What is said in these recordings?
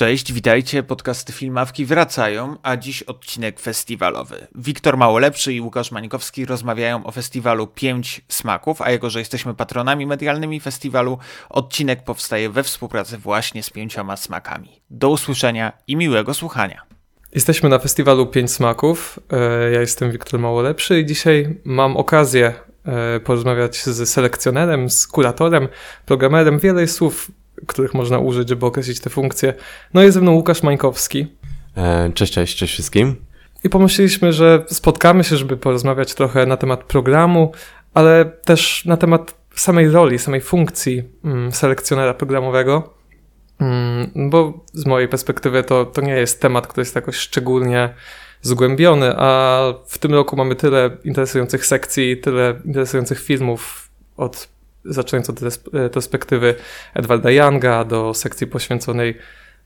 Cześć, witajcie. Podcasty Filmawki wracają, a dziś odcinek festiwalowy. Wiktor Małolepszy i Łukasz Mańkowski rozmawiają o festiwalu Pięć Smaków, a jako, że jesteśmy patronami medialnymi festiwalu, odcinek powstaje we współpracy właśnie z Pięcioma Smakami. Do usłyszenia i miłego słuchania. Jesteśmy na festiwalu Pięć Smaków. E, ja jestem Wiktor Małolepszy i dzisiaj mam okazję e, porozmawiać z selekcjonerem, z kuratorem, programerem. Wiele słów których można użyć, żeby określić te funkcje. No jest ze mną Łukasz Mańkowski. E, cześć, cześć, cześć wszystkim. I pomyśleliśmy, że spotkamy się, żeby porozmawiać trochę na temat programu, ale też na temat samej roli, samej funkcji mm, selekcjonera programowego. Mm, bo z mojej perspektywy to, to nie jest temat, który jest jakoś szczególnie zgłębiony, a w tym roku mamy tyle interesujących sekcji, tyle interesujących filmów od zaczynając od retrospektywy Edwarda Younga do sekcji poświęconej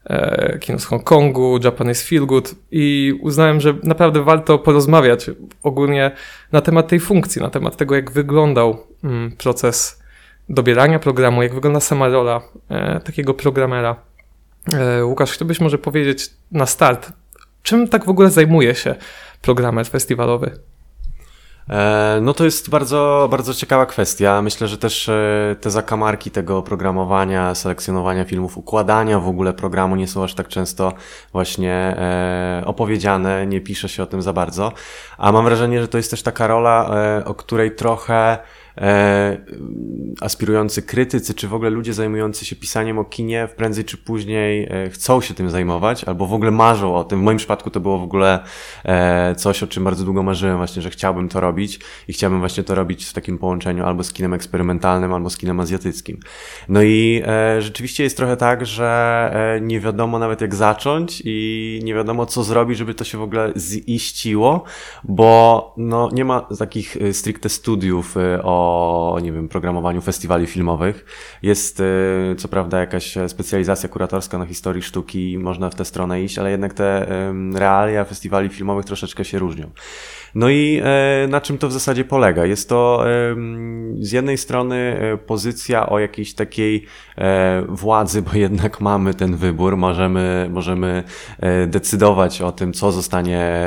e, kino z Hongkongu, Japanese Feel Good i uznałem, że naprawdę warto porozmawiać ogólnie na temat tej funkcji, na temat tego, jak wyglądał mm, proces dobierania programu, jak wygląda sama rola e, takiego programera. E, Łukasz, chciałbyś może powiedzieć na start, czym tak w ogóle zajmuje się programer festiwalowy? E, no to jest bardzo, bardzo ciekawa kwestia. Myślę, że też e, te zakamarki tego programowania, selekcjonowania filmów, układania w ogóle programu nie są aż tak często właśnie e, opowiedziane, nie pisze się o tym za bardzo. A mam wrażenie, że to jest też taka rola, o której trochę aspirujący krytycy, czy w ogóle ludzie zajmujący się pisaniem o kinie, prędzej czy później e, chcą się tym zajmować, albo w ogóle marzą o tym. W moim przypadku to było w ogóle e, coś, o czym bardzo długo marzyłem, właśnie, że chciałbym to robić i chciałbym właśnie to robić w takim połączeniu albo z kinem eksperymentalnym, albo z kinem azjatyckim. No i e, rzeczywiście jest trochę tak, że e, nie wiadomo nawet jak zacząć i nie wiadomo co zrobić, żeby to się w ogóle ziściło, bo no, nie ma takich e, stricte studiów e, o o, nie wiem, programowaniu festiwali filmowych. Jest y, co prawda jakaś specjalizacja kuratorska na historii sztuki i można w tę stronę iść, ale jednak te realia festiwali filmowych troszeczkę się różnią. No i e, na czym to w zasadzie polega? Jest to z jednej strony e, pozycja o jakiejś takiej e, władzy, bo jednak mamy ten wybór, możemy, możemy decydować o tym, co zostanie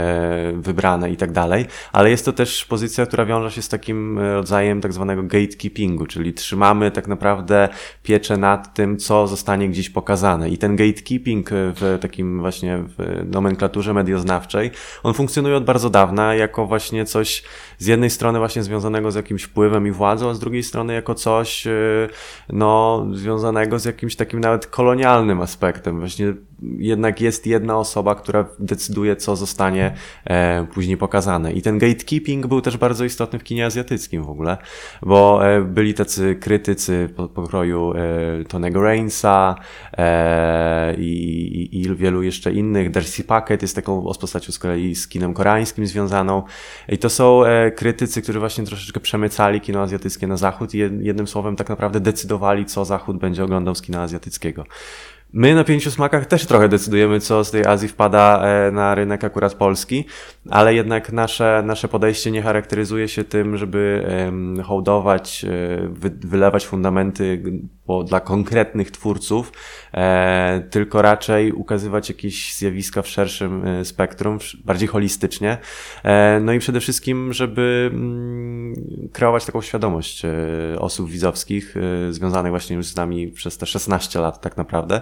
wybrane i tak dalej, ale jest to też pozycja, która wiąże się z takim rodzajem tak zwanego gatekeepingu, czyli trzymamy tak naprawdę pieczę nad tym, co zostanie gdzieś pokazane. I ten gatekeeping w takim właśnie w nomenklaturze medioznawczej, on funkcjonuje od bardzo dawna jako właśnie coś z jednej strony właśnie związanego z jakimś wpływem i władzą, a z drugiej strony jako coś y, no, związanego z jakimś takim nawet kolonialnym aspektem. Właśnie jednak jest jedna osoba, która decyduje, co zostanie e, później pokazane. I ten gatekeeping był też bardzo istotny w kinie azjatyckim w ogóle, bo e, byli tacy krytycy po, pokroju e, Tonego Rainsa i, i, wielu jeszcze innych. Darcy Packet jest taką postacią z kolei z kinem koreańskim związaną. I to są krytycy, którzy właśnie troszeczkę przemycali kino azjatyckie na zachód i jednym słowem tak naprawdę decydowali, co zachód będzie oglądał z kina azjatyckiego. My na pięciu smakach też trochę decydujemy, co z tej Azji wpada e, na rynek akurat polski, ale jednak nasze, nasze podejście nie charakteryzuje się tym, żeby hołdować, e, wylewać fundamenty dla konkretnych twórców, e, tylko raczej ukazywać jakieś zjawiska w szerszym spektrum, bardziej holistycznie. No i przede wszystkim, żeby mm, kreować taką świadomość osób widzowskich, związanych właśnie już z nami przez te 16 lat tak naprawdę.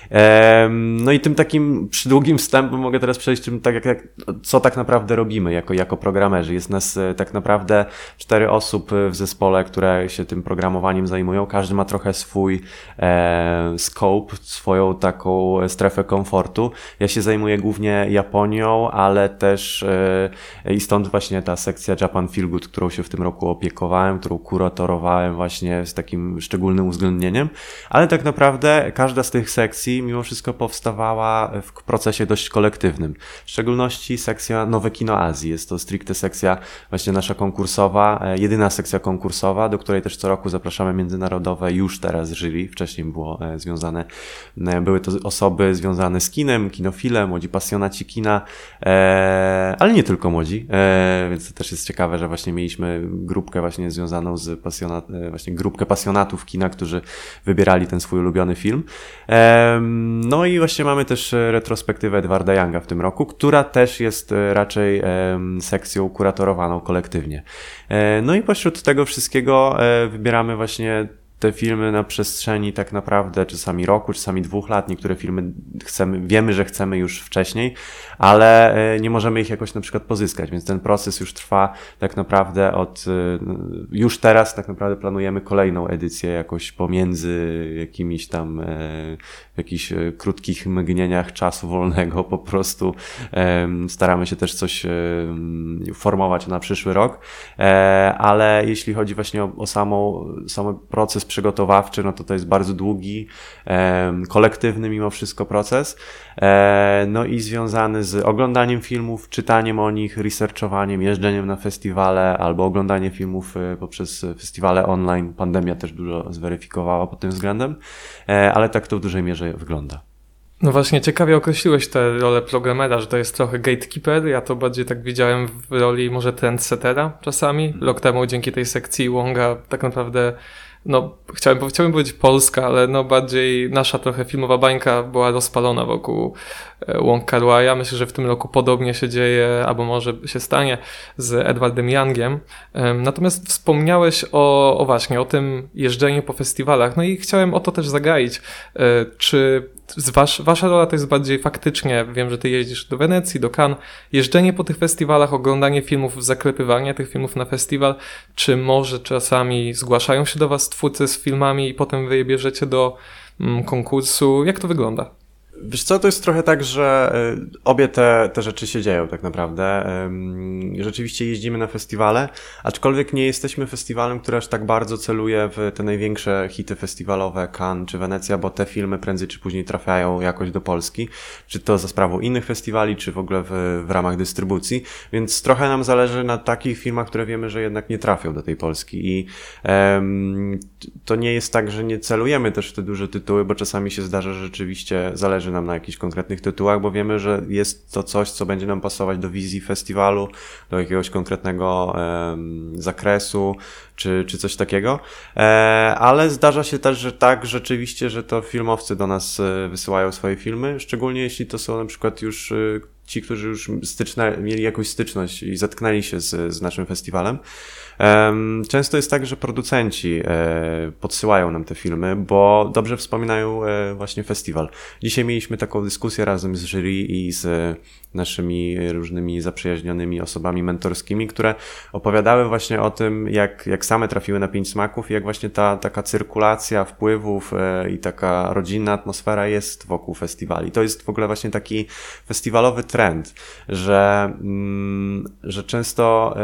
No i tym takim przydługim wstępem mogę teraz przejść, czym, tak jak, jak, co tak naprawdę robimy jako, jako programerzy. Jest nas e, tak naprawdę cztery osób w zespole, które się tym programowaniem zajmują. Każdy ma trochę swój e, scope, swoją taką strefę komfortu. Ja się zajmuję głównie Japonią, ale też e, i stąd właśnie ta sekcja Japan Feel Good, którą się w tym roku opiekowałem, którą kuratorowałem właśnie z takim szczególnym uwzględnieniem. Ale tak naprawdę każda z tych sekcji mimo wszystko powstawała w procesie dość kolektywnym. W szczególności sekcja Nowe Kino Azji. Jest to stricte sekcja właśnie nasza konkursowa, e, jedyna sekcja konkursowa, do której też co roku zapraszamy międzynarodowe już teraz jury. Wcześniej było e, związane, e, były to osoby związane z kinem, kinofilem, młodzi pasjonaci kina, ale nie tylko młodzi, więc to też jest ciekawe, że właśnie mieliśmy grupkę właśnie związaną z pasjonat, właśnie grupkę pasjonatów kina, którzy wybierali ten swój ulubiony film. No i właśnie mamy też retrospektywę Edwarda Younga w tym roku, która też jest raczej sekcją kuratorowaną kolektywnie. No i pośród tego wszystkiego wybieramy właśnie te filmy na przestrzeni tak naprawdę czasami roku, czasami dwóch lat. Niektóre filmy chcemy, wiemy, że chcemy już wcześniej, ale e, nie możemy ich jakoś na przykład pozyskać, więc ten proces już trwa tak naprawdę od, e, już teraz tak naprawdę planujemy kolejną edycję jakoś pomiędzy jakimiś tam e, w jakichś krótkich mgnieniach czasu wolnego po prostu staramy się też coś formować na przyszły rok, ale jeśli chodzi właśnie o, o samą, sam proces przygotowawczy, no to to jest bardzo długi, kolektywny mimo wszystko proces, e, no i związany z oglądaniem filmów, czytaniem o nich, researchowaniem, jeżdżeniem na festiwale albo oglądanie filmów e, poprzez festiwale online. Pandemia też dużo zweryfikowała pod tym względem, e, ale tak to w dużej mierze wygląda. No właśnie, ciekawie określiłeś tę rolę programera, że to jest trochę gatekeeper. Ja to bardziej tak widziałem w roli może trendsettera czasami. Rok temu dzięki tej sekcji Wonga tak naprawdę no, chciałem, chciałbym powiedzieć Polska, ale no bardziej nasza trochę filmowa bańka była rozpalona wokół e, Wong Kar Myślę, że w tym roku podobnie się dzieje, albo może się stanie z Edwardem Youngiem. Natomiast wspomniałeś o, o właśnie, o tym jeżdżeniu po festiwalach, no i chciałem o to też zagaić. E, czy wasz, wasza rola to jest bardziej faktycznie, wiem, że ty jeździsz do Wenecji, do Cannes, jeżdżenie po tych festiwalach, oglądanie filmów, zaklepywanie tych filmów na festiwal, czy może czasami zgłaszają się do was twórcy z filmami i potem wy je bierzecie do mm, konkursu? Jak to wygląda? Wiesz co, to jest trochę tak, że y, obie te, te rzeczy się dzieją tak naprawdę. Rzeczywiście jeździmy na festiwale, aczkolwiek nie jesteśmy festiwalem, który aż tak bardzo celuje w te największe hity festiwalowe, Cannes czy Wenecja, bo te filmy prędzej czy później trafiają jakoś do Polski, czy to za sprawą innych festiwali, czy w ogóle w, w ramach dystrybucji, więc trochę nam zależy na takich filmach, które wiemy, że jednak nie trafią do tej Polski i to nie jest tak, że nie celujemy też w te duże tytuły, bo czasami się zdarza, że rzeczywiście zależy nam na jakichś konkretnych tytułach, bo wiemy, że jest to coś, co będzie nam pasować do wizji festiwalu, do jakiegoś konkretnego zakresu, czy, czy coś takiego. E, ale zdarza się też, że tak, rzeczywiście, że to filmowcy do nas e, wysyłają swoje filmy, szczególnie jeśli to są na przykład już e, ci, którzy już styczne, mieli jakąś styczność i zetknęli się z, z naszym festiwalem. Często jest tak, że producenci e, podsyłają nam te filmy, bo dobrze wspominają e, właśnie festiwal. Dzisiaj mieliśmy taką dyskusję razem z jury i z naszymi różnymi zaprzyjaźnionymi osobami mentorskimi, które opowiadały właśnie o tym, jak, jak same trafiły na pięć smaków i jak właśnie ta taka cyrkulacja wpływów e, i taka rodzinna atmosfera jest wokół festiwali. To jest w ogóle właśnie taki festiwalowy trend, że, mm, że często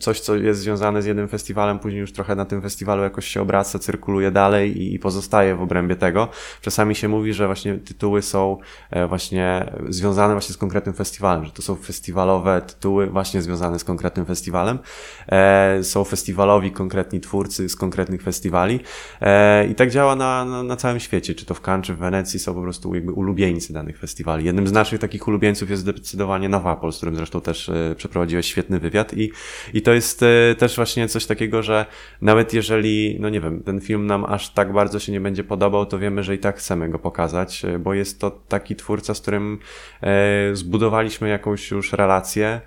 coś, co jest związane z jednym festiwalem, później już trochę na tym festiwalu jakoś się obraca, cyrkuluje dalej i, i pozostaje w obrębie tego. Czasami się mówi, że właśnie tytuły są e, właśnie związane właśnie z konkretnym festiwalem, że to są festiwalowe tytuły właśnie związane z konkretnym festiwalem. E, są festiwalowi konkretni twórcy z konkretnych festiwali e, i tak działa na, na, na, całym świecie, czy to w Cannes, czy w Wenecji są po prostu jakby ulubieńcy danych festiwali. Jednym z naszych takich ulubieńców jest zdecydowanie Nawapol, z którym zresztą też przeprowadziłeś świetny wywiad i, i to jest też właśnie coś takiego, że nawet jeżeli, no nie wiem, ten film nam aż tak bardzo się nie będzie podobał, to wiemy, że i tak chcemy go pokazać, e, bo jest to taki twórca, z którym e, zbudowaliśmy jakąś już relację,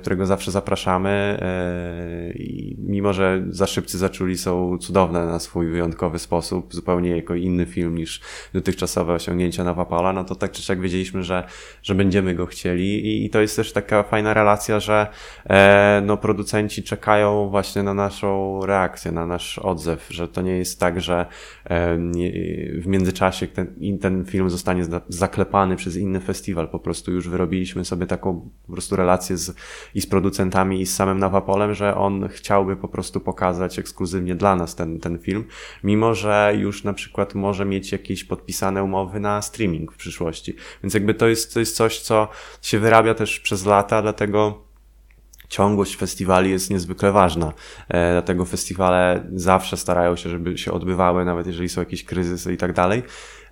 którego zawsze zapraszamy. E, I mimo, że za szybcy zaczuli są cudowne na swój wyjątkowy sposób, zupełnie jako inny film niż dotychczasowe osiągnięcia Nawapala, no to tak czy siak wiedzieliśmy, że, że będziemy go chcieli. I, I to jest też taka fajna relacja, że e, no, producenci czekają właśnie na naszą reakcję, na nasz odzew, że to nie jest tak, że w międzyczasie ten, ten film zostanie zaklepany przez inny festiwal. Po prostu już wyrobiliśmy sobie taką po prostu relację z, i z producentami, i z samym Nawapolem, że on chciałby po prostu pokazać ekskluzywnie dla nas ten, ten film, mimo że już na przykład może mieć jakieś podpisane umowy na streaming w przyszłości. Więc jakby to jest, to jest coś, co się wyrabia też przez lata, dlatego ciągłość festiwali jest niezwykle ważna. E, dlatego festiwale zawsze starają się, żeby się odbywały, nawet jeżeli są jakieś kryzysy i tak dalej.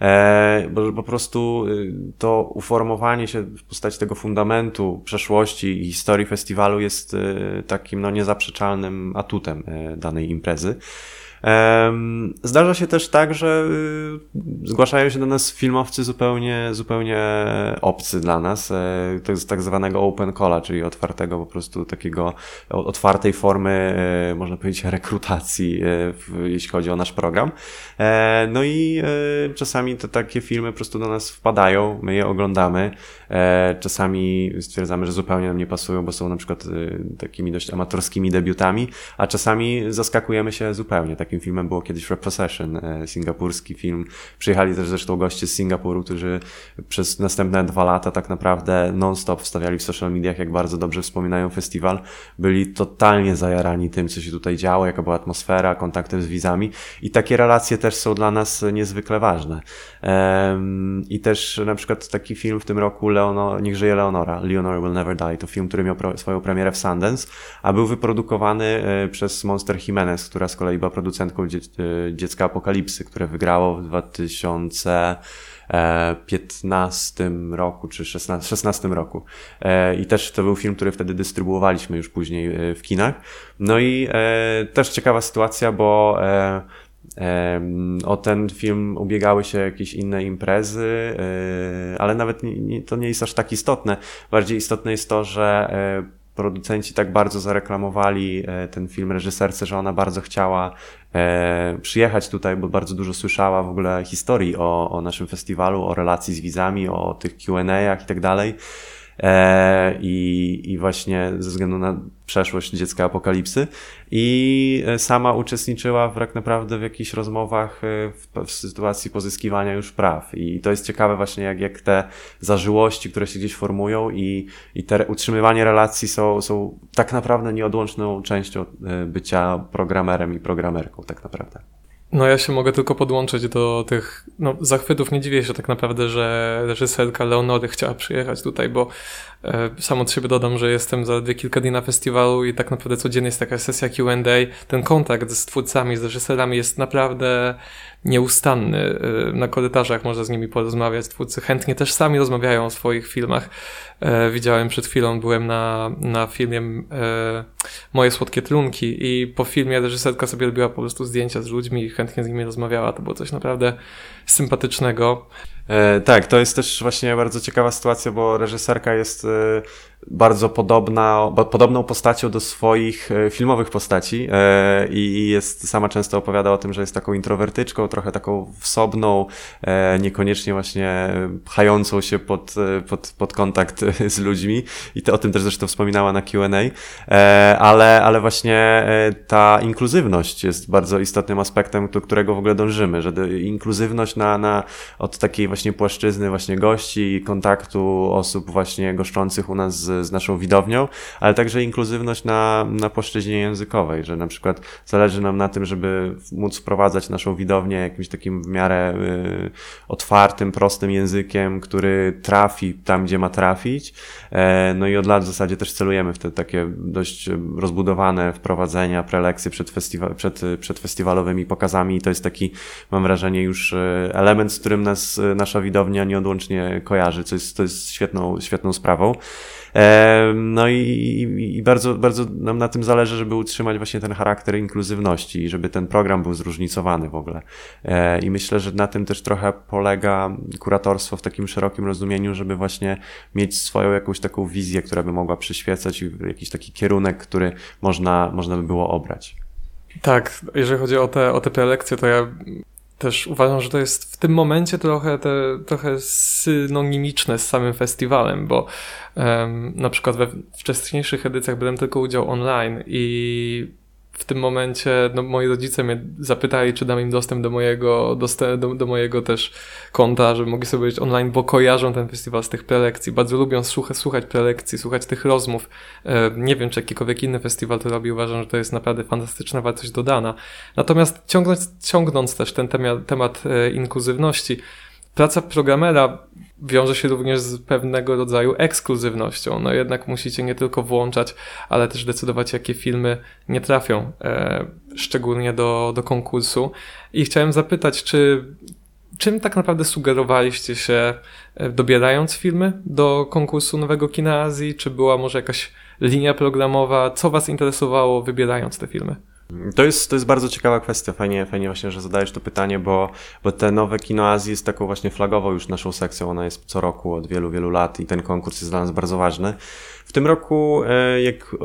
E, bo po prostu y, to uformowanie się w postaci tego fundamentu przeszłości i historii festiwalu jest y, takim no, niezaprzeczalnym atutem e, danej imprezy. Zdarza się też tak, że y, zgłaszają się do nas filmowcy zupełnie, zupełnie obcy dla nas. E, to jest tak zwanego open calla, czyli otwartego po prostu takiego, otwartej formy, e, można powiedzieć, rekrutacji, e, jeśli chodzi o nasz program. No i czasami te takie filmy po prostu do nas wpadają, my je oglądamy. Czasami stwierdzamy, że zupełnie nam nie pasują, bo są na przykład takimi dość amatorskimi debiutami, a czasami zaskakujemy się zupełnie. Takim filmem było kiedyś Repossession, singapurski film. Przyjechali też zresztą goście z Singapuru, którzy przez następne dwa lata tak naprawdę non-stop wstawiali w social mediach, jak bardzo dobrze wspominają festiwal. Byli totalnie zajarani tym, co się tutaj działo, jaka była atmosfera, kontaktem z widzami i takie relacje też są dla nas niezwykle ważne. I też na przykład taki film w tym roku Leonor, Niech żyje Leonora, Leonora Will Never Die, to film, który miał swoją premierę w Sundance, a był wyprodukowany e, przez Monster Jimenez, która z kolei była producentką e, Dziecka Apokalipsy, które wygrało w 2000 15 roku czy 16, 16 roku. E, I też to był film, który wtedy dystrybuowaliśmy już później e, w kinach. No i e, też ciekawa sytuacja, bo o ten film ubiegały się jakieś inne imprezy, ale nawet to nie jest aż tak istotne. Bardziej istotne jest to, że producenci tak bardzo zareklamowali e, ten film reżyserce, że ona bardzo chciała e, przyjechać tutaj, bo bardzo dużo słyszała w ogóle historii o, o naszym festiwalu, o relacji z widzami, o tych Q&A i tak dalej. E, i, i właśnie ze względu na przeszłość dziecka apokalipsy i e, sama uczestniczyła w, tak naprawdę w jakichś rozmowach e, w, w, sytuacji pozyskiwania już praw i to jest ciekawe właśnie jak, jak te zażyłości, które się gdzieś formują i, i te utrzymywanie relacji są, są tak naprawdę nieodłączną częścią bycia programerem i programerką tak naprawdę. No ja się mogę tylko podłączyć do tych no, zachwytów. Nie dziwię się tak naprawdę, że reżyserka Leonory chciała przyjechać tutaj, bo e, sam od siebie dodam, że jestem zaledwie kilka dni na festiwalu i tak naprawdę codziennie jest taka sesja Q&A. Ten kontakt z twórcami, z reżyserami jest naprawdę nieustanny. E, na korytarzach można z nimi porozmawiać. Twórcy chętnie też sami rozmawiają o swoich filmach. E, widziałem przed chwilą, byłem na, na filmie e, Moje Słodkie Trunki i po filmie reżyserka sobie robiła po prostu zdjęcia z ludźmi i chętnie z nimi rozmawiała. To było coś naprawdę sympatycznego. E, tak, to jest też właśnie bardzo ciekawa sytuacja, bo reżyserka jest bardzo podobna, podobną postacią do swoich e, filmowych postaci e, i jest sama często opowiada o tym, że jest taką introwertyczką, trochę taką wsobną, e, niekoniecznie właśnie pchającą się pod, pod, pod kontakt z ludźmi. I to o tym też zresztą wspominała na Q&A, ale, ale właśnie ta inkluzywność jest bardzo istotnym aspektem, do którego w ogóle dążymy, że inkluzywność na, na, od takiej właśnie płaszczyzny właśnie gości, kontaktu osób właśnie goszczących u nas z z, naszą widownią, ale także inkluzywność na, na płaszczyźnie językowej, że na przykład zależy nam na tym, żeby móc wprowadzać naszą widownię jakimś takim w miarę y, otwartym, prostym językiem, który trafi tam, gdzie ma trafić. E, no i od lat w zasadzie też celujemy w te takie dość rozbudowane wprowadzenia, prelekcje przed, festiwa przed, przed festiwalowymi pokazami i to jest taki, mam wrażenie, już y, element, z którym nas nasza widownia nieodłącznie kojarzy, co jest, to jest świetną, świetną sprawą. No i, i, bardzo, bardzo nam na tym zależy, żeby utrzymać właśnie ten charakter inkluzywności i żeby ten program był zróżnicowany w ogóle. E, I myślę, że na tym też trochę polega kuratorstwo w takim szerokim rozumieniu, żeby właśnie mieć swoją jakąś taką wizję, która by mogła przyświecać i jakiś taki kierunek, który można, można by było obrać. Tak, jeżeli chodzi o te, o te prelekcje, to ja też uważam, że to jest w tym momencie trochę, te, trochę synonimiczne z samym festiwalem, bo um, na przykład we wcześniejszych edycjach brałem tylko udział online i w tym momencie no, moi rodzice mnie zapytali, czy dam im dostęp do mojego, do, do mojego też konta, żeby mogli sobie być online, bo kojarzą ten festiwal z tych prelekcji. Bardzo lubią słuchać, słuchać prelekcji, słuchać tych rozmów. E, nie wiem, czy jakikolwiek inny festiwal to robi. Uważam, że to jest naprawdę fantastyczna wartość dodana. Natomiast ciągnąc, ciągnąc też ten temat, temat inkluzywności, praca programera wiąże się również z pewnego rodzaju ekskluzywnością. No jednak musicie nie tylko włączać, ale też decydować, jakie filmy nie trafią e, szczególnie do, do konkursu. I chciałem zapytać, czy czym tak naprawdę sugerowaliście się e, dobierając filmy do konkursu Nowego Kina Azji? Czy była może jakaś linia programowa? Co Was interesowało wybierając te filmy? To jest, to jest bardzo ciekawa kwestia. Fajnie, fajnie właśnie, że zadajesz to pytanie, bo, bo te nowe Kino Azji jest taką właśnie flagową już naszą sekcją. Ona jest co roku od wielu, wielu lat i ten konkurs jest dla nas bardzo ważny. W tym roku, e, jak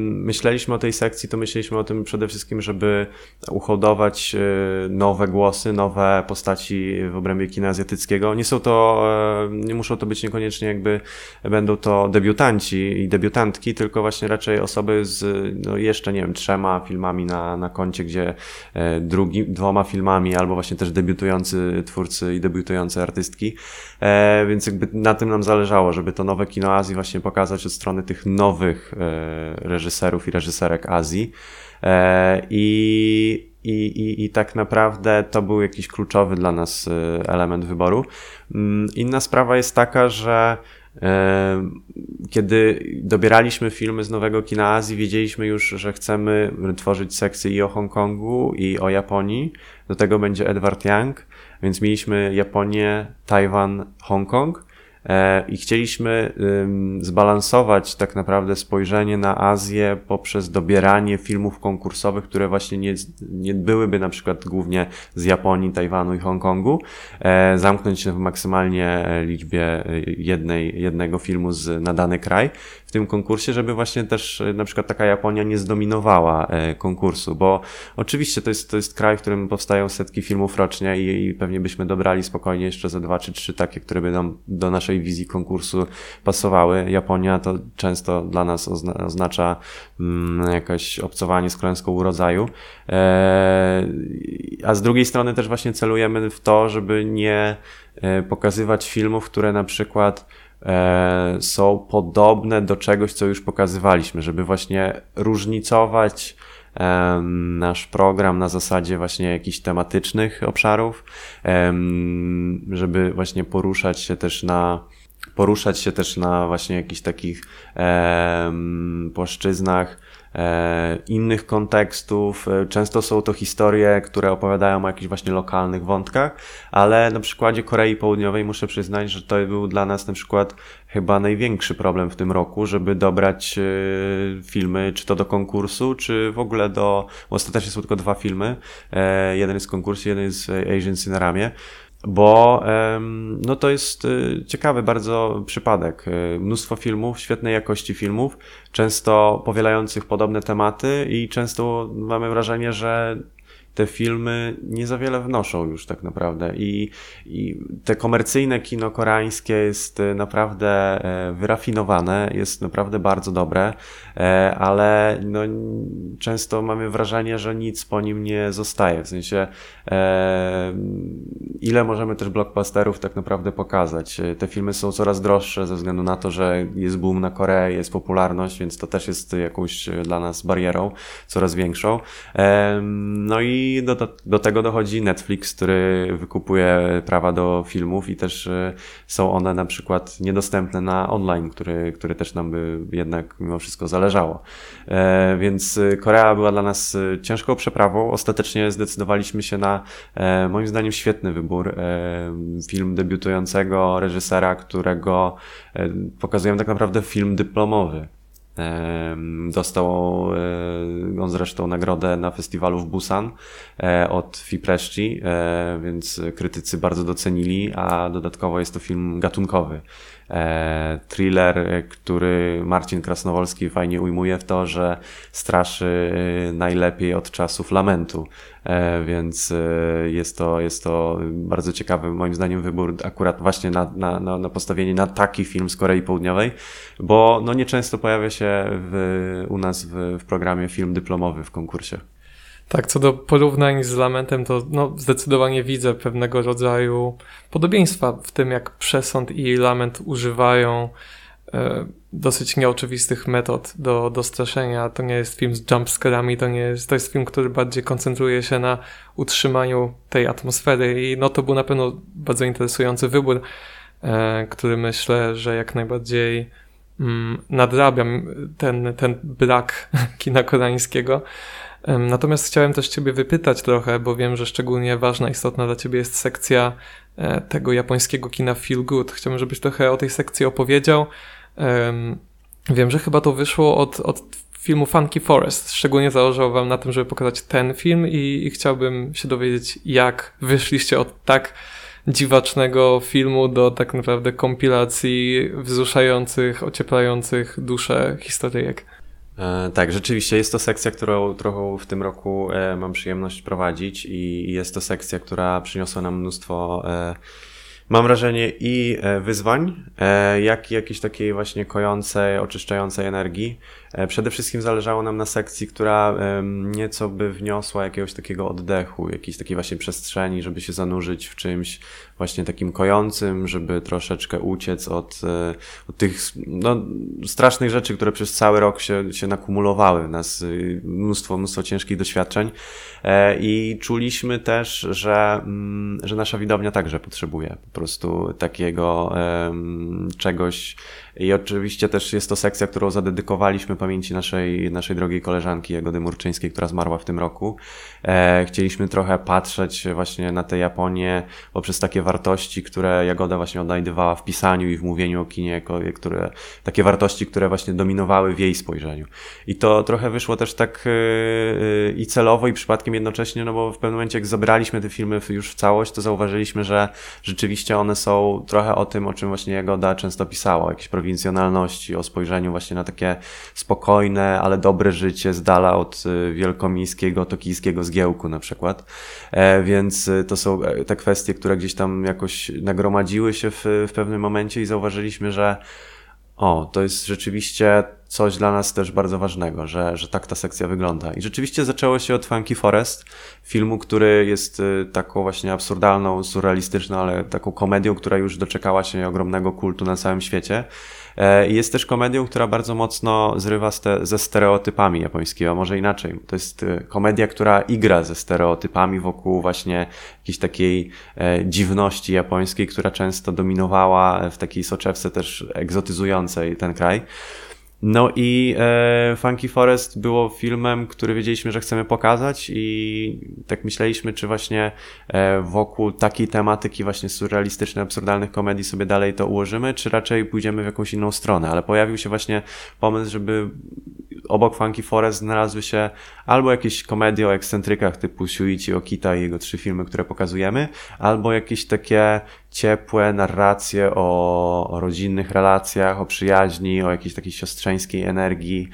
myśleliśmy o tej sekcji, to myśleliśmy o tym przede wszystkim, żeby uhodować e, nowe głosy, nowe postaci w obrębie kina azjatyckiego. Nie są to, e, nie muszą to być niekoniecznie jakby, będą to debiutanci i debiutantki, tylko właśnie raczej osoby z no jeszcze, nie wiem, trzema filmami na, na koncie, gdzie drugi, dwoma filmami, albo właśnie też debiutujący twórcy i debiutujące artystki. Więc jakby na tym nam zależało, żeby to nowe kino Azji właśnie pokazać od strony strony tych nowych e, reżyserów i reżyserek Azji. E, I, i, i, I tak naprawdę to był jakiś kluczowy dla nas e, element wyboru. Mm, inna sprawa jest taka, że kiedy dobieraliśmy filmy z nowego kina Azji, wiedzieliśmy już, że chcemy tworzyć sekcję i o Hongkongu, i o Japonii. Do tego będzie Edward Yang, więc mieliśmy Japonię, Tajwan, Hongkong. E, i chcieliśmy zbalansować tak naprawdę spojrzenie na Azję poprzez dobieranie filmów konkursowych, które właśnie nie, nie byłyby na przykład głównie z Japonii, Tajwanu i Hongkongu, e, zamknąć się w maksymalnie liczbie jednej, jednego filmu z, na dany kraj w tym konkursie, żeby właśnie też na przykład taka Japonia nie zdominowała e, konkursu, bo oczywiście to jest, to jest kraj, w którym powstają setki filmów rocznie i, i pewnie byśmy dobrali spokojnie jeszcze ze dwa czy trzy takie, które by nam do naszej wizji konkursu pasowały. Japonia to często dla nas oznacza mm, jakieś obcowanie z klęską urodzaju. E, a z drugiej strony też właśnie celujemy w to, żeby nie e, pokazywać filmów, które na przykład e, są podobne do czegoś, co już pokazywaliśmy, żeby właśnie różnicować nasz program na zasadzie właśnie jakichś tematycznych obszarów, żeby właśnie poruszać się też na poruszać się też na właśnie jakichś takich płaszczyznach e, innych kontekstów. E, często są to historie, które opowiadają o jakichś właśnie lokalnych wątkach, ale na przykładzie Korei Południowej muszę przyznać, że to był dla nas na przykład chyba największy problem w tym roku, żeby dobrać e, filmy, czy to do konkursu, czy w ogóle do. Ostatecznie są tylko dwa filmy. Jeden jest w konkursie, jeden jest Asian Cineramie bo no to jest y, ciekawy bardzo przypadek. Y, mnóstwo filmów, świetnej jakości filmów, często powielających podobne tematy i często mamy wrażenie, że te filmy nie za wiele wnoszą już tak naprawdę i, i te komercyjne kino koreańskie jest e, naprawdę e, wyrafinowane, jest naprawdę bardzo dobre, e, ale no, często mamy wrażenie, że nic po nim nie zostaje, w sensie ile możemy też blockbusterów tak naprawdę pokazać. Te filmy są coraz droższe ze względu na to, że jest boom na Koreę, jest popularność, więc to też jest jakąś dla nas barierą coraz większą. No i i do, do tego dochodzi Netflix, który wykupuje prawa do filmów i też e, są one na przykład niedostępne na online, który, który też nam by jednak mimo wszystko zależało. E, więc Korea była dla nas e, ciężką przeprawą. Ostatecznie zdecydowaliśmy się na moim zdaniem świetny wybór. Film debiutującego reżysera, którego pokazujemy tak naprawdę film dyplomowy. Dostał e, on zresztą nagrodę na festiwalu w Busan e, od Fipreszci, e, więc krytycy bardzo docenili, a dodatkowo jest to film gatunkowy. Thriller, który Marcin Krasnowolski fajnie ujmuje w to, że straszy najlepiej od czasów lamentu. E, więc e, jest to, jest to bardzo ciekawy moim zdaniem wybór akurat właśnie na, na, na, na postawienie na taki film z Korei Południowej, bo no nieczęsto pojawia się w, u nas w, w programie film dyplomowy w konkursie. Tak, co do porównań z Lamentem, to no, zdecydowanie widzę pewnego rodzaju podobieństwa w tym, jak Przesąd i Lament używają e, dosyć nieoczywistych metod do, do straszenia. To nie jest film z jumpscarami, to nie jest, to jest film, który bardziej koncentruje się na utrzymaniu tej atmosfery i no to był na pewno bardzo interesujący wybór, e, który myślę, że jak najbardziej mm, nadrabiam ten, ten brak kina koreańskiego. Natomiast chciałem też Ciebie wypytać trochę, bo wiem, że szczególnie ważna, istotna dla Ciebie jest sekcja e, tego japońskiego kina Feel Good. Chciałbym, żebyś trochę o tej sekcji opowiedział. Wiem, że chyba to wyszło od, od filmu Funky Forest. Szczególnie zależało wam na tym, żeby pokazać ten film i, i chciałbym się dowiedzieć, jak wyszliście od tak dziwacznego filmu do tak naprawdę kompilacji wzruszających, ocieplających duszę historyjek. E, tak, rzeczywiście jest to sekcja, którą trochę w tym roku e, mam przyjemność prowadzić i jest to sekcja, która przyniosła nam mnóstwo e, mam wrażenie i wyzwań, jak i jakiejś takiej właśnie kojącej, oczyszczającej energii. E, przede wszystkim zależało nam na sekcji, która nieco by wniosła jakiegoś takiego oddechu, jakiejś takiej właśnie przestrzeni, żeby się zanurzyć w czymś właśnie takim kojącym, żeby troszeczkę uciec od, od tych no, strasznych rzeczy, które przez cały rok się, się nakumulowały w nas, mnóstwo, mnóstwo ciężkich doświadczeń i czuliśmy też, że, mm, że nasza widownia także potrzebuje prostu takiego czegoś. I oczywiście też jest to sekcja, którą zadedykowaliśmy pamięci naszej, naszej drogiej koleżanki Jagody Murczyńskiej, która zmarła w tym roku. E, chcieliśmy trochę patrzeć właśnie na tę Japonię poprzez takie wartości, które Jagoda właśnie odnajdywała w pisaniu i w mówieniu o kinie, które, takie wartości, które właśnie dominowały w jej spojrzeniu. I to trochę wyszło też tak e, i celowo, i przypadkiem jednocześnie, no bo w pewnym momencie, jak zabraliśmy te filmy już w całość, to zauważyliśmy, że rzeczywiście one są trochę o tym, o czym właśnie Jagoda często pisała, o jakiejś prowincjonalności, o spojrzeniu właśnie na takie spokojne, ale dobre życie z dala od y, wielkomiejskiego, tokijskiego zgiełku na przykład. E, więc y, to są e, te kwestie, które gdzieś tam jakoś nagromadziły się w, w pewnym momencie i zauważyliśmy, że o, to jest rzeczywiście coś dla nas też bardzo ważnego, że, że tak ta sekcja wygląda. I rzeczywiście zaczęło się od Funky Forest, filmu, który jest y, taką właśnie absurdalną, surrealistyczną, ale taką komedią, która już doczekała się ogromnego kultu na całym świecie. E, jest też komedią, która bardzo mocno zrywa ze stereotypami japońskiego, może inaczej. To jest y, komedia, która igra ze stereotypami wokół właśnie jakiejś takiej e, dziwności japońskiej, która często dominowała w takiej soczewce też egzotyzującej ten kraj. No i e, Funky Forest było filmem, który wiedzieliśmy, że chcemy pokazać i tak myśleliśmy, czy właśnie e, wokół takiej tematyki właśnie surrealistycznych, absurdalnych komedii sobie dalej to ułożymy, czy raczej pójdziemy w jakąś inną stronę. Ale pojawił się właśnie pomysł, żeby obok Funky Forest znalazły się albo jakieś komedie o ekscentrykach typu Shuichi Okita i jego trzy filmy, które pokazujemy, albo jakieś takie ciepłe narracje o, o rodzinnych relacjach, o przyjaźni, o jakiejś takiej siostrzeńskiej energii,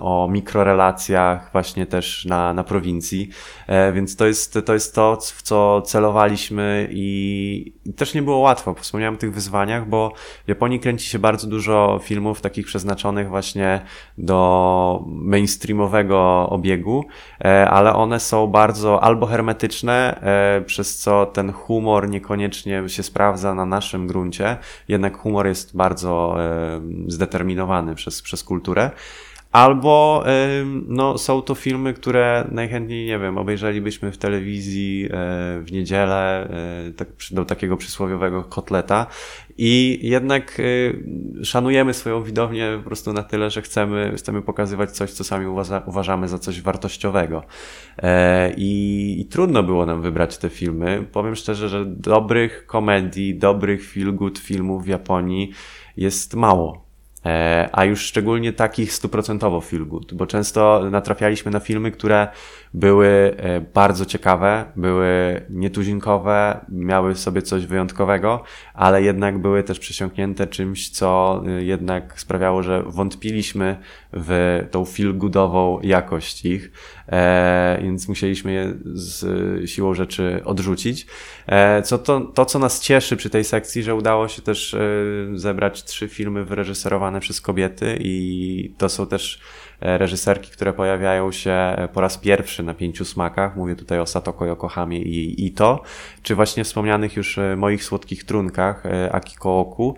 o mikrorelacjach właśnie też na, na prowincji. E, więc to jest, to jest to, w co celowaliśmy i, i też nie było łatwo. Wspomniałem o tych wyzwaniach, bo w Japonii kręci się bardzo dużo filmów takich przeznaczonych właśnie do mainstreamowego obiegu, e, ale one są bardzo albo hermetyczne, e, przez co ten humor niekoniecznie się sprawdza na naszym gruncie, jednak humor jest bardzo zdeterminowany przez, przez kulturę. Albo no, są to filmy, które najchętniej, nie wiem, obejrzelibyśmy w telewizji w niedzielę tak, do takiego przysłowiowego kotleta i jednak szanujemy swoją widownię po prostu na tyle, że chcemy, chcemy pokazywać coś, co sami uważa, uważamy za coś wartościowego. E, I, I trudno było nam wybrać te filmy. Powiem szczerze, że dobrych komedii, dobrych feel good filmów w Japonii jest mało. E, a już szczególnie takich stuprocentowo feel good, bo często natrafialiśmy na filmy, które były e, bardzo ciekawe, były nietuzinkowe, miały sobie coś wyjątkowego, ale jednak były też przesiąknięte czymś, co e, jednak sprawiało, że wątpiliśmy w tą feel-goodową jakość ich, e, więc musieliśmy je z siłą rzeczy odrzucić. Co to, to, co nas cieszy przy tej sekcji, że udało się też zebrać trzy filmy wyreżyserowane przez kobiety i to są też E, reżyserki, które pojawiają się e, po raz pierwszy na pięciu smakach. Mówię tutaj o Satoko Yokohamie i Ito, czy właśnie wspomnianych już e, moich słodkich trunkach Akiko Oku,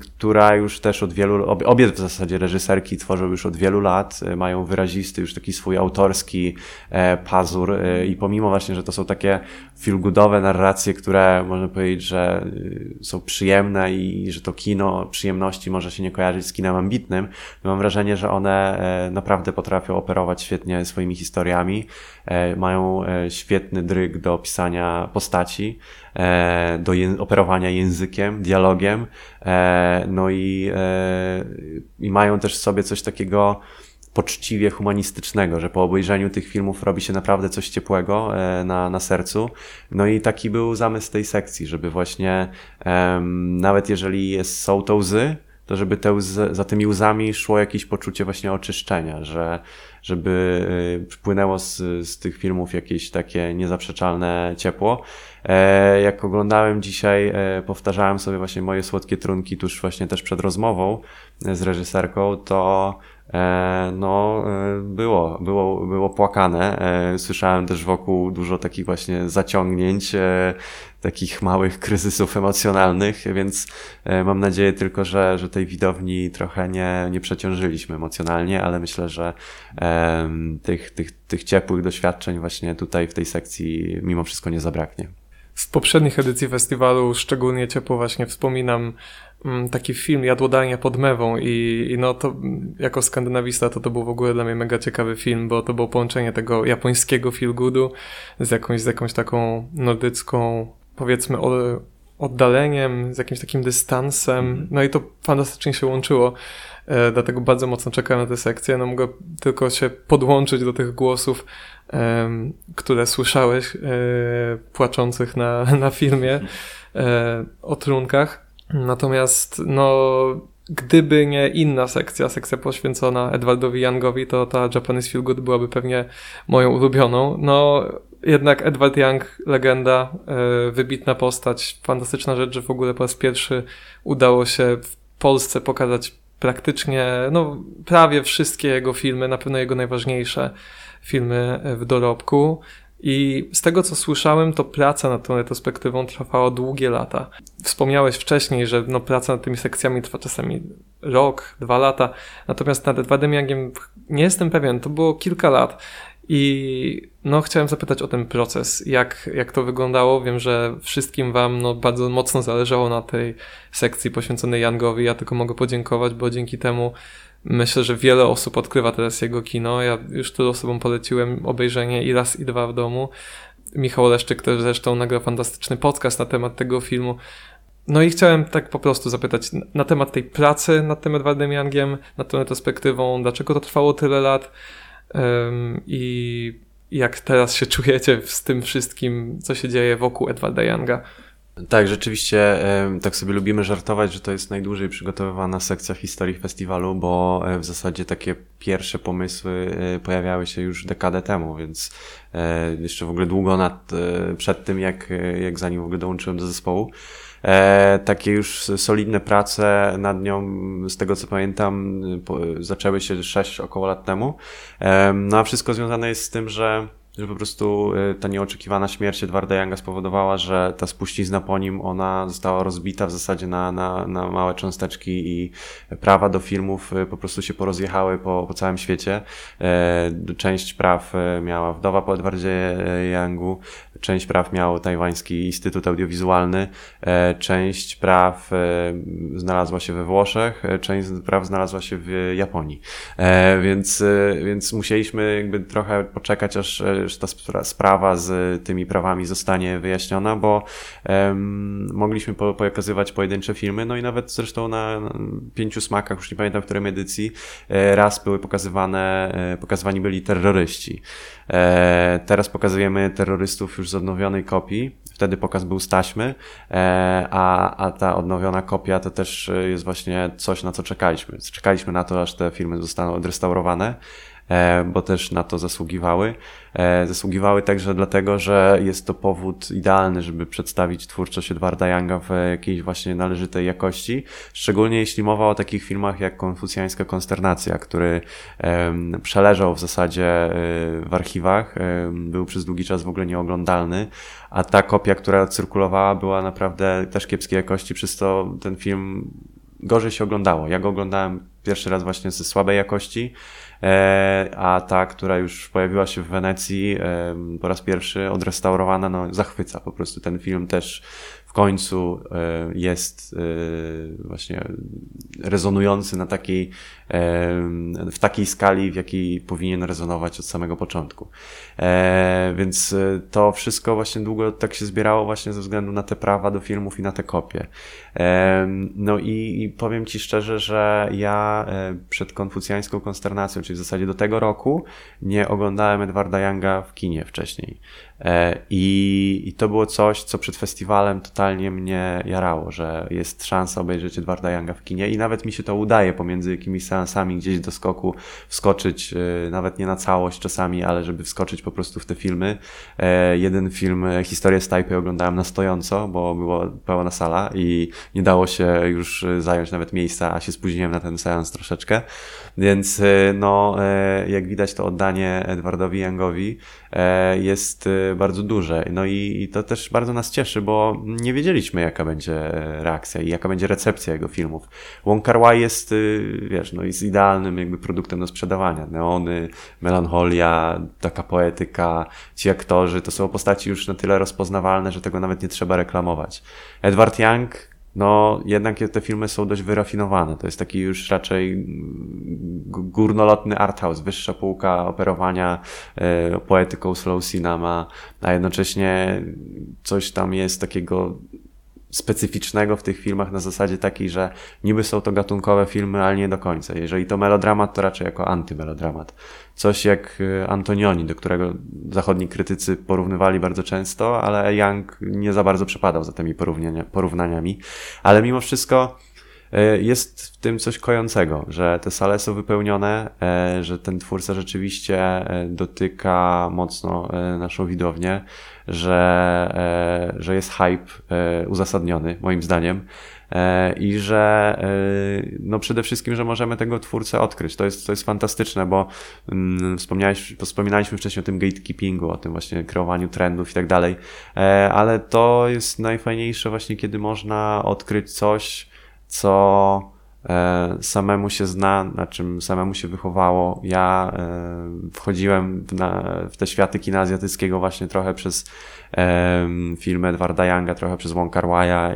która już też od wielu, obie w zasadzie reżyserki tworzą już od wielu lat, mają wyrazisty już taki swój autorski pazur i pomimo właśnie, że to są takie feelgoodowe narracje, które można powiedzieć, że są przyjemne i że to kino przyjemności może się nie kojarzyć z kinem ambitnym, mam wrażenie, że one naprawdę potrafią operować świetnie swoimi historiami, mają świetny dryg do opisania postaci, do operowania językiem, dialogiem, no i, i mają też w sobie coś takiego, poczciwie humanistycznego, że po obejrzeniu tych filmów robi się naprawdę coś ciepłego e, na, na sercu. No i taki był zamysł tej sekcji, żeby właśnie um, nawet jeżeli jest, są to łzy, to żeby te łzy, za tymi łzami szło jakieś poczucie właśnie oczyszczenia, że żeby e, płynęło z, z tych filmów jakieś takie niezaprzeczalne ciepło. E, jak oglądałem dzisiaj, powtarzałem sobie właśnie moje słodkie trunki tuż właśnie też przed rozmową z reżyserką, to no, e, było, było, było płakane. E, słyszałem też wokół dużo takich właśnie zaciągnięć, takich małych kryzysów emocjonalnych, więc mam nadzieję tylko, że, że tej widowni trochę nie, nie przeciążyliśmy emocjonalnie, ale myślę, że tych, tych, tych ciepłych doświadczeń właśnie tutaj w tej sekcji mimo wszystko nie zabraknie. Z poprzednich edycji festiwalu szczególnie ciepło właśnie wspominam taki film Jadłodania pod Mewą i, i no to jako skandynawista to to był w ogóle dla mnie mega ciekawy film, bo to było połączenie tego japońskiego feel goodu z jakąś, z jakąś taką nordycką powiedzmy oddaleniem, z jakimś takim dystansem, mhm. no i to fantastycznie się łączyło, e, dlatego bardzo mocno czekałem na tę sekcję, no mogę tylko się podłączyć do tych głosów, e, które słyszałeś, e, płaczących na, na filmie e, o trunkach. Natomiast, no, gdyby nie inna sekcja, sekcja poświęcona Edwardowi Youngowi, to ta Japanese Feel Good byłaby pewnie moją ulubioną. No, jednak Edward Young, legenda, e, wybitna postać, fantastyczna rzecz, że w ogóle po raz pierwszy udało się w Polsce pokazać praktycznie, no, prawie wszystkie jego filmy, na pewno jego najważniejsze filmy w dorobku. I z tego co słyszałem, to praca nad tą retrospektywą trwała długie lata. Wspomniałeś wcześniej, że no, praca nad tymi sekcjami trwa czasami rok, dwa lata, natomiast nad Edwardem Youngiem nie jestem pewien, to było kilka lat. I no, chciałem zapytać o ten proces, jak, jak to wyglądało. Wiem, że wszystkim Wam no, bardzo mocno zależało na tej sekcji poświęconej Youngowi. Ja tylko mogę podziękować, bo dzięki temu Myślę, że wiele osób odkrywa teraz jego kino. Ja już tylu osobom poleciłem obejrzenie i raz, i dwa w domu. Michał Leszczyk też zresztą nagrał fantastyczny podcast na temat tego filmu. No i chciałem tak po prostu zapytać na temat tej pracy nad tym Edwardem Youngiem, nad tą retrospektywą, dlaczego to trwało tyle lat um, i jak teraz się czujecie z tym wszystkim, co się dzieje wokół Edwarda Younga. Tak, rzeczywiście tak sobie lubimy żartować, że to jest najdłużej przygotowywana sekcja historii festiwalu, bo e, w zasadzie takie pierwsze pomysły e, pojawiały się już dekadę temu, więc e, jeszcze w ogóle długo nad, przed tym, jak, jak zanim w ogóle dołączyłem do zespołu. takie już solidne prace nad nią, z tego co pamiętam, zaczęły się sześć około lat temu. no a wszystko związane jest z tym, że że po prostu y, ta nieoczekiwana śmierć Edwarda Younga spowodowała, że ta spuścizna po nim, ona została rozbita w zasadzie na, na, na małe cząsteczki i prawa do filmów y, po prostu się porozjechały po, po całym świecie. E, część praw miała wdowa po Edwardzie Youngu, część praw miał tajwański Instytut Audiowizualny, e, część praw e, znalazła się we Włoszech, część praw znalazła się w Japonii. Więc, więc musieliśmy jakby trochę poczekać, aż ta sprawa z tymi prawami zostanie wyjaśniona, bo mogliśmy po, pokazywać pojedyncze filmy, no i nawet zresztą na, na pięciu smakach, już nie pamiętam w której edycji, e, raz były pokazywane, e, pokazywani byli terroryści. E, teraz pokazujemy terrorystów już z odnowionej kopii, wtedy pokaz był z taśmy, a, a ta odnowiona kopia to też jest właśnie coś, na co czekaliśmy. Czekaliśmy na to, aż te filmy zostaną odrestaurowane. E, bo też na to zasługiwały. E, zasługiwały także dlatego, że jest to powód idealny, żeby przedstawić twórczość Edwarda Younga w jakiejś właśnie należytej jakości, szczególnie jeśli mowa o takich filmach jak Konfucjańska Konsternacja, który przeleżał w zasadzie e, w archiwach, był przez długi czas w ogóle nieoglądalny, a ta kopia, która cyrkulowała była naprawdę też kiepskiej jakości, przez to ten film gorzej się oglądało. Ja go oglądałem pierwszy raz właśnie ze słabej jakości, a ta, która już pojawiła się w Wenecji po raz pierwszy, odrestaurowana, no zachwyca po prostu ten film też końcu jest właśnie rezonujący na takiej, w takiej skali, w jakiej powinien rezonować od samego początku. Więc to wszystko właśnie długo tak się zbierało właśnie ze względu na te prawa do filmów i na te kopie. No i, i powiem Ci szczerze, że ja przed konfucjańską konsternacją, czyli w zasadzie do tego roku, nie oglądałem Edwarda Younga w kinie wcześniej. E, I, I to było coś, co przed festiwalem totalnie mnie jarało, że jest szansa obejrzeć Edwarda Younga w kinie i nawet mi się to udaje pomiędzy jakimiś seansami gdzieś do skoku wskoczyć, e, nawet nie na całość czasami, ale żeby wskoczyć po prostu w te filmy. E, jeden film, Historię z Taipei oglądałem na stojąco, bo była pełna sala i nie dało się już zająć nawet miejsca, a się spóźniłem na ten seans troszeczkę. Więc no, jak widać to oddanie Edwardowi Youngowi jest bardzo duże. No i, to też bardzo nas cieszy, bo nie wiedzieliśmy, jaka będzie e, reakcja i jaka będzie recepcja jego filmów. Wong jest, y, wiesz, no jest idealnym jakby produktem do sprzedawania. Neony, melancholia, taka poetyka, ci aktorzy, to są postaci już na tyle rozpoznawalne, że tego nawet nie trzeba reklamować. Edward Young no jednak te filmy są dość wyrafinowane. To jest taki już raczej górnolotny arthouse, wyższa półka operowania e, poetyką slow cinema, a jednocześnie coś tam jest takiego specyficznego w tych filmach na zasadzie takiej, że niby są to gatunkowe filmy, ale nie do końca. Jeżeli to melodramat, to raczej jako antymelodramat. Coś jak e, Antonioni, do którego zachodni krytycy porównywali bardzo często, ale Young nie za bardzo przepadał za tymi porównaniami. Ale mimo wszystko e, jest w tym coś kojącego, że te sale są wypełnione, e, że ten twórca rzeczywiście dotyka mocno naszą widownię, że, że jest hype uzasadniony, moim zdaniem. E, i że e, no przede wszystkim, że możemy tego twórcę odkryć. To jest, to jest fantastyczne, bo mm, wspominaliśmy wcześniej o tym gatekeepingu, o tym właśnie kreowaniu trendów i tak dalej, e, ale to jest najfajniejsze właśnie, kiedy można odkryć coś, co samemu się zna, na czym samemu się wychowało. Ja wchodziłem w, na, w te światy kina azjatyckiego właśnie trochę przez filmy Edwarda Younga, trochę przez Wong Kar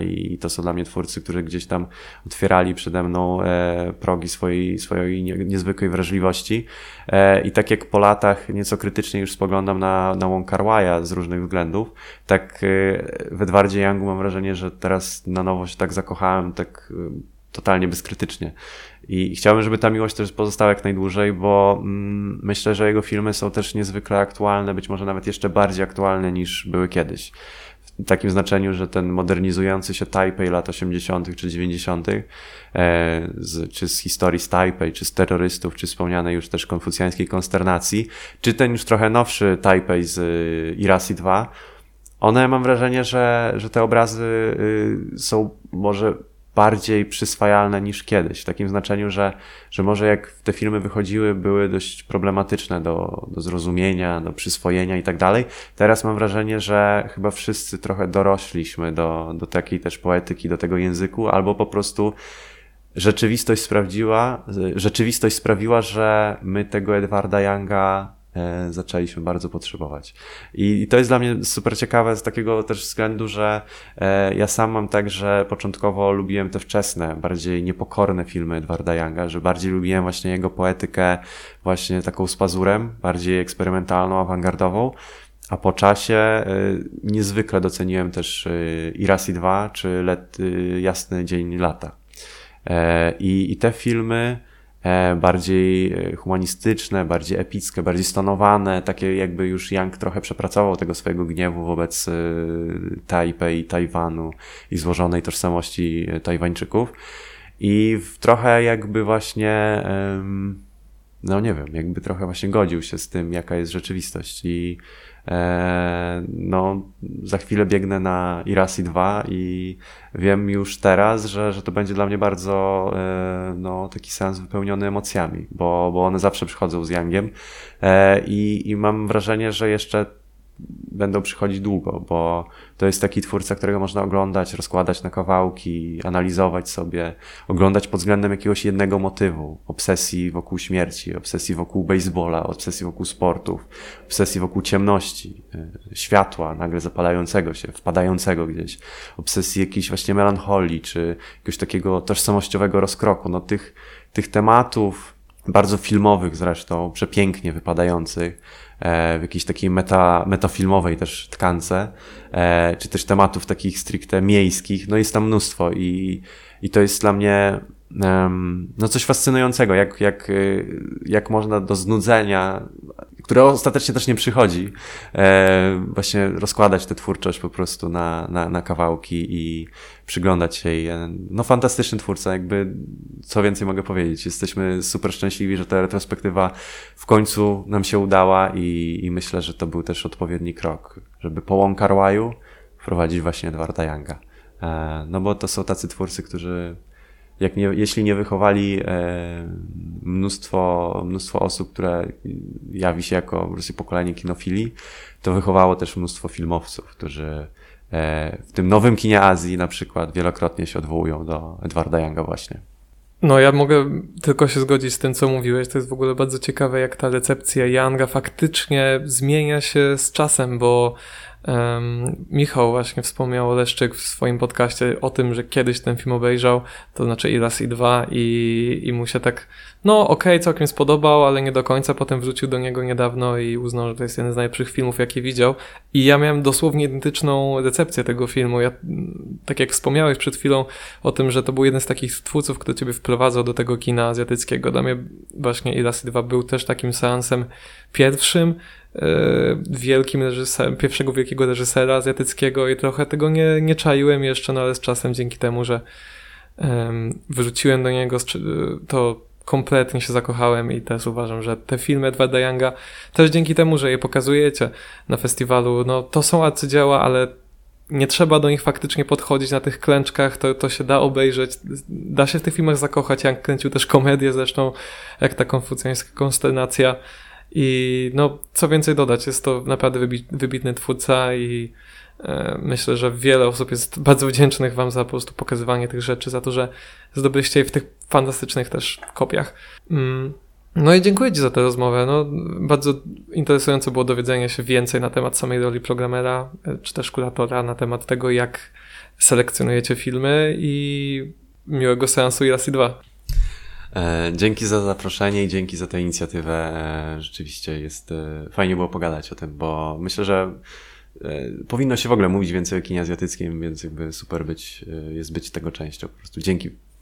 i to są dla mnie twórcy, którzy gdzieś tam otwierali przede mną e, progi swojej, swojej niezwykłej wrażliwości. E, I tak jak po latach nieco krytycznie już spoglądam na, na Wong Kar z różnych względów, tak e, w Edwardzie Youngu mam wrażenie, że teraz na nowo się tak zakochałem, tak totalnie bezkrytycznie. I chciałbym, żeby ta miłość też pozostała jak najdłużej, bo mm, myślę, że jego filmy są też niezwykle aktualne, być może nawet jeszcze bardziej aktualne niż były kiedyś. W takim znaczeniu, że ten modernizujący się Taipei lat 80. czy 90., e, czy z historii z Taipei, czy z terrorystów, czy wspomnianej już też konfucjańskiej konsternacji, czy ten już trochę nowszy Taipei z y, Irasi 2, one mam wrażenie, że, że te obrazy y, są może bardziej przyswajalne niż kiedyś. W takim znaczeniu, że, że może jak te filmy wychodziły, były dość problematyczne do, do zrozumienia, do przyswojenia i tak dalej. Teraz mam wrażenie, że chyba wszyscy trochę dorośliśmy do, do takiej też poetyki, do tego języku, albo po prostu rzeczywistość sprawdziła, rzeczywistość sprawiła, że my tego Edwarda Younga zaczęliśmy bardzo potrzebować. I to jest dla mnie super ciekawe z takiego też względu, że e, ja sam mam tak, że początkowo lubiłem te wczesne, bardziej niepokorne filmy Edwarda Younga, że bardziej lubiłem właśnie jego poetykę właśnie taką z pazurem, bardziej eksperymentalną, awangardową. A po czasie e, niezwykle doceniłem też Irasi 2 czy Let, Jasny Dzień Lata. I, i te filmy E, bardziej e, humanistyczne, bardziej epickie, bardziej stonowane, takie jakby już Yang trochę przepracował tego swojego gniewu wobec e, Tajpej, Tajwanu i złożonej tożsamości Tajwańczyków. I trochę jakby właśnie, no nie wiem, jakby trochę właśnie godził się z tym, jaka jest rzeczywistość. I E, no, za chwilę biegnę na Irasi 2 i wiem już teraz, że, że to będzie dla mnie bardzo e, no, taki sens wypełniony emocjami, bo, bo one zawsze przychodzą z Yangiem e, i, i mam wrażenie, że jeszcze będą przychodzić długo, bo to jest taki twórca, którego można oglądać, rozkładać na kawałki, analizować sobie, oglądać pod względem jakiegoś jednego motywu, obsesji wokół śmierci, obsesji wokół baseballa, obsesji wokół sportów, obsesji wokół ciemności, y, światła nagle zapalającego się, wpadającego gdzieś, obsesji jakiejś właśnie melancholii, czy jakiegoś takiego tożsamościowego rozkroku. No tych, tych tematów, bardzo filmowych zresztą, przepięknie wypadających, w jakiejś takiej meta, metafilmowej też tkance, e, czy też tematów takich stricte miejskich, no jest tam mnóstwo i, i to jest dla mnie no coś fascynującego, jak, jak, y, jak można do znudzenia, które ostatecznie też nie przychodzi, e, właśnie rozkładać tę twórczość po prostu na, na, na kawałki i przyglądać się jej. No fantastyczny twórca, jakby co więcej mogę powiedzieć. Jesteśmy super szczęśliwi, że ta retrospektywa w końcu nam się udała i, i myślę, że to był też odpowiedni krok, żeby po Wong wprowadzić właśnie Edwarda Younga. E, no bo to są tacy twórcy, którzy jak nie, jeśli nie wychowali e, mnóstwo, mnóstwo osób, które jawi się jako pokolenie kinofili, to wychowało też mnóstwo filmowców, którzy e, w tym nowym kinie Azji na przykład wielokrotnie się odwołują do Edwarda Younga właśnie. No, ja mogę tylko się zgodzić z tym, co mówiłeś. To jest w ogóle bardzo ciekawe, jak ta recepcja Younga faktycznie zmienia się z czasem, bo Um, Michał właśnie wspomniał Leszczyk w swoim podcaście o tym, że kiedyś ten film obejrzał, to znaczy i raz i dwa i, i mu się tak, no okej, okay, całkiem spodobał, ale nie do końca, potem wrzucił do niego niedawno i uznał, że to jest jeden z najlepszych filmów, jaki widział i ja miałem dosłownie identyczną recepcję tego filmu. Ja, tak jak wspomniałeś przed chwilą o tym, że to był jeden z takich twórców, który ciebie wprowadzał do tego kina azjatyckiego. Dla mnie właśnie i raz i dwa był też takim seansem pierwszym, E, wielkim reżyserem, pierwszego wielkiego reżysera azjatyckiego i trochę tego nie, nie czaiłem jeszcze, no ale z czasem dzięki temu, że um, do niego, to kompletnie się zakochałem i też uważam, że te filmy Edwarda Younga też dzięki temu, że je pokazujecie na festiwalu, no to są arcydzieła, ale nie trzeba do nich faktycznie podchodzić na tych klęczkach, to, to się da obejrzeć, da się w tych filmach zakochać, Young kręcił też komedię zresztą, jak ta konfucjańska konsternacja, i no, co więcej dodać, jest to naprawdę wybitny twórca i e, myślę, że wiele osób jest bardzo wdzięcznych Wam za po prostu pokazywanie tych rzeczy, za to, że zdobyliście w tych fantastycznych też kopiach. Mm. No i dziękuję Ci za tę rozmowę. No, bardzo interesujące było dowiedzenie się więcej na temat samej roli programera, czy też kuratora, na temat tego, jak selekcjonujecie filmy i miłego seansu i raz i dwa. E, dzięki za zaproszenie i dzięki za tę inicjatywę. E, rzeczywiście jest e, fajnie było pogadać o tym, bo myślę, że powinno się w ogóle mówić więcej o kinie azjatyckim, więc jakby super być, jest być tego częścią. Po prostu dzięki